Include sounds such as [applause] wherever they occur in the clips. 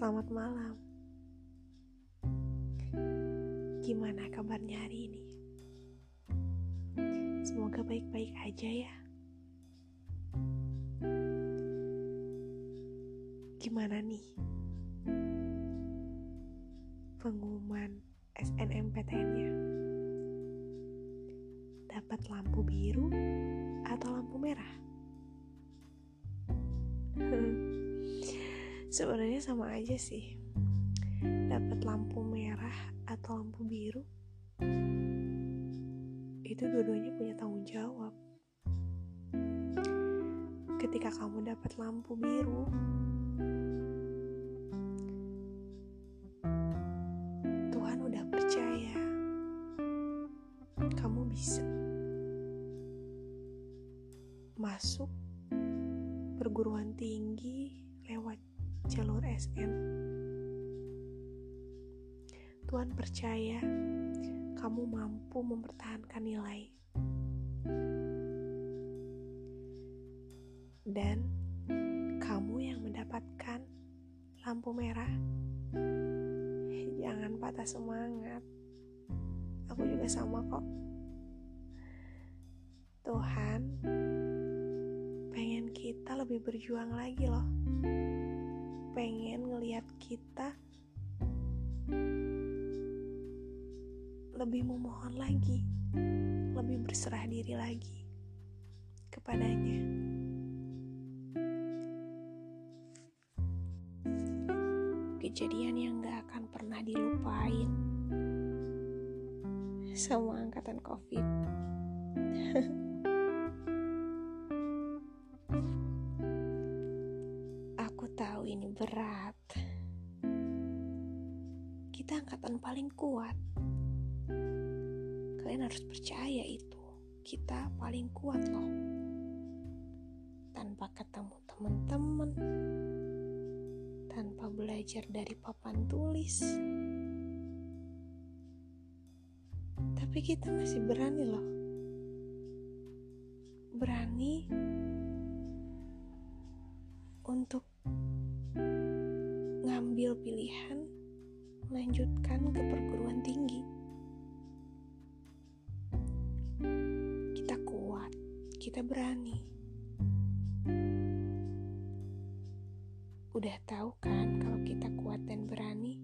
Selamat malam. Gimana kabarnya hari ini? Semoga baik-baik aja ya. Gimana nih? Pengumuman SNMPTN-nya. Dapat lampu biru atau lampu merah? [laughs] Sebenarnya sama aja sih. Dapat lampu merah atau lampu biru itu dua-duanya punya tanggung jawab. Ketika kamu dapat lampu biru, Tuhan udah percaya kamu bisa masuk perguruan tinggi lewat jalur SN. Tuhan percaya kamu mampu mempertahankan nilai. Dan kamu yang mendapatkan lampu merah, jangan patah semangat. Aku juga sama kok. Tuhan pengen kita lebih berjuang lagi loh. Pengen ngeliat kita lebih memohon lagi, lebih berserah diri lagi kepadanya. Kejadian yang gak akan pernah dilupain sama angkatan COVID. Paling kuat. Kalian harus percaya itu. Kita paling kuat loh. Tanpa ketemu teman-teman, tanpa belajar dari papan tulis. Tapi kita masih berani loh. Berani untuk ngambil pilihan melanjutkan ke perguruan tinggi. Kita kuat, kita berani. Udah tahu kan kalau kita kuat dan berani?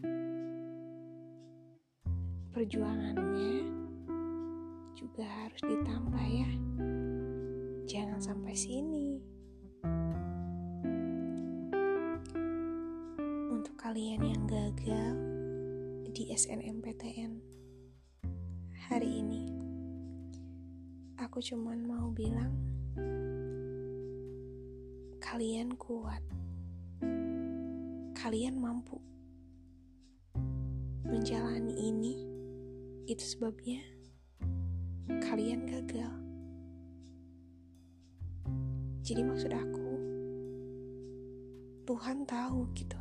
Perjuangannya juga harus ditambah ya. Jangan sampai sini. Untuk kalian yang gagal di SNMPTN hari ini, aku cuman mau bilang kalian kuat. Kalian mampu menjalani ini. Itu sebabnya kalian gagal. Jadi maksud aku, Tuhan tahu gitu.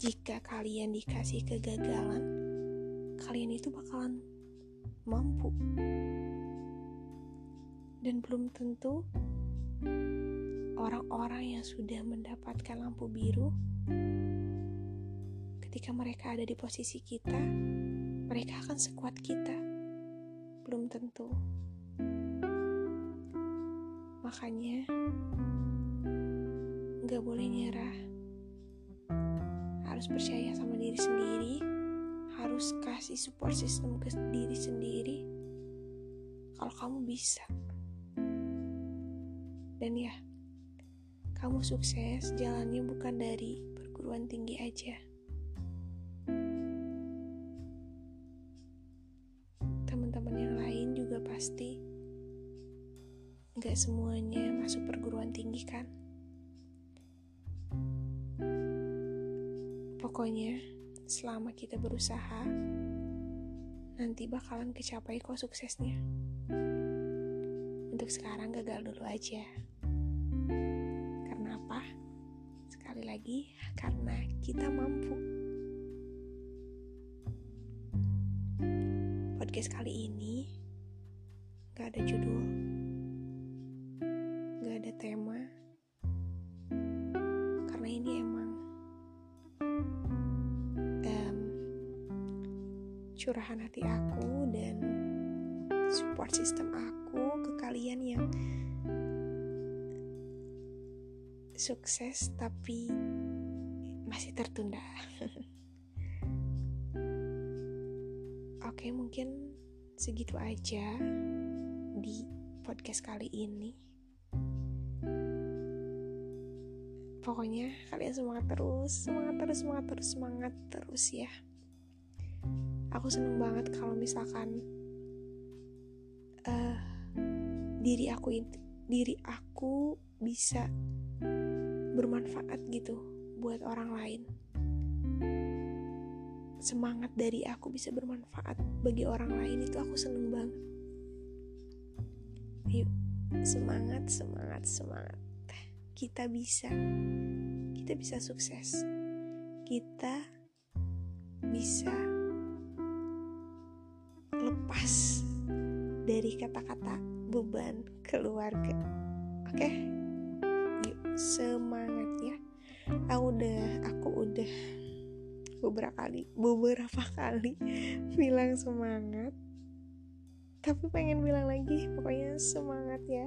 Jika kalian dikasih kegagalan, kalian itu bakalan mampu. Dan belum tentu orang-orang yang sudah mendapatkan lampu biru ketika mereka ada di posisi kita, mereka akan sekuat kita. Belum tentu. Makanya, gak boleh nyerah. Harus percaya sama diri sendiri, harus kasih support system ke diri sendiri. Kalau kamu bisa. Dan ya, kamu sukses jalannya bukan dari perguruan tinggi aja. Teman-teman yang lain juga pasti nggak semuanya masuk perguruan tinggi kan? Pokoknya selama kita berusaha, nanti bakalan kecapai kok suksesnya. Untuk sekarang gagal dulu aja. Karena apa? Sekali lagi, karena kita mampu. Podcast kali ini gak ada judul, gak ada tema, curahan hati aku dan support system aku ke kalian yang sukses tapi masih tertunda. [laughs] Oke, mungkin segitu aja di podcast kali ini. Pokoknya kalian semangat terus, semangat terus, semangat terus, semangat terus ya. Aku seneng banget kalau misalkan uh, diri aku diri aku bisa bermanfaat gitu buat orang lain. Semangat dari aku bisa bermanfaat bagi orang lain itu aku seneng banget. Yuk, semangat, semangat, semangat. Kita bisa. Kita bisa sukses. Kita bisa lepas dari kata-kata beban keluarga. Oke? Okay? semangat ya aku udah aku udah beberapa kali beberapa kali [laughs] bilang semangat tapi pengen bilang lagi pokoknya semangat ya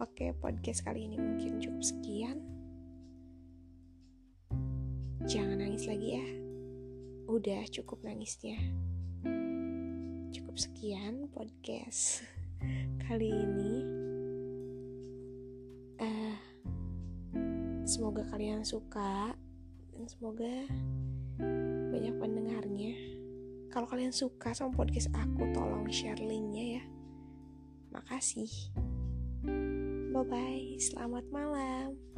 oke podcast kali ini mungkin cukup sekian jangan nangis lagi ya udah cukup nangisnya cukup sekian podcast kali ini Semoga kalian suka dan semoga banyak pendengarnya. Kalau kalian suka sama podcast aku, tolong share linknya ya. Makasih. Bye bye, selamat malam.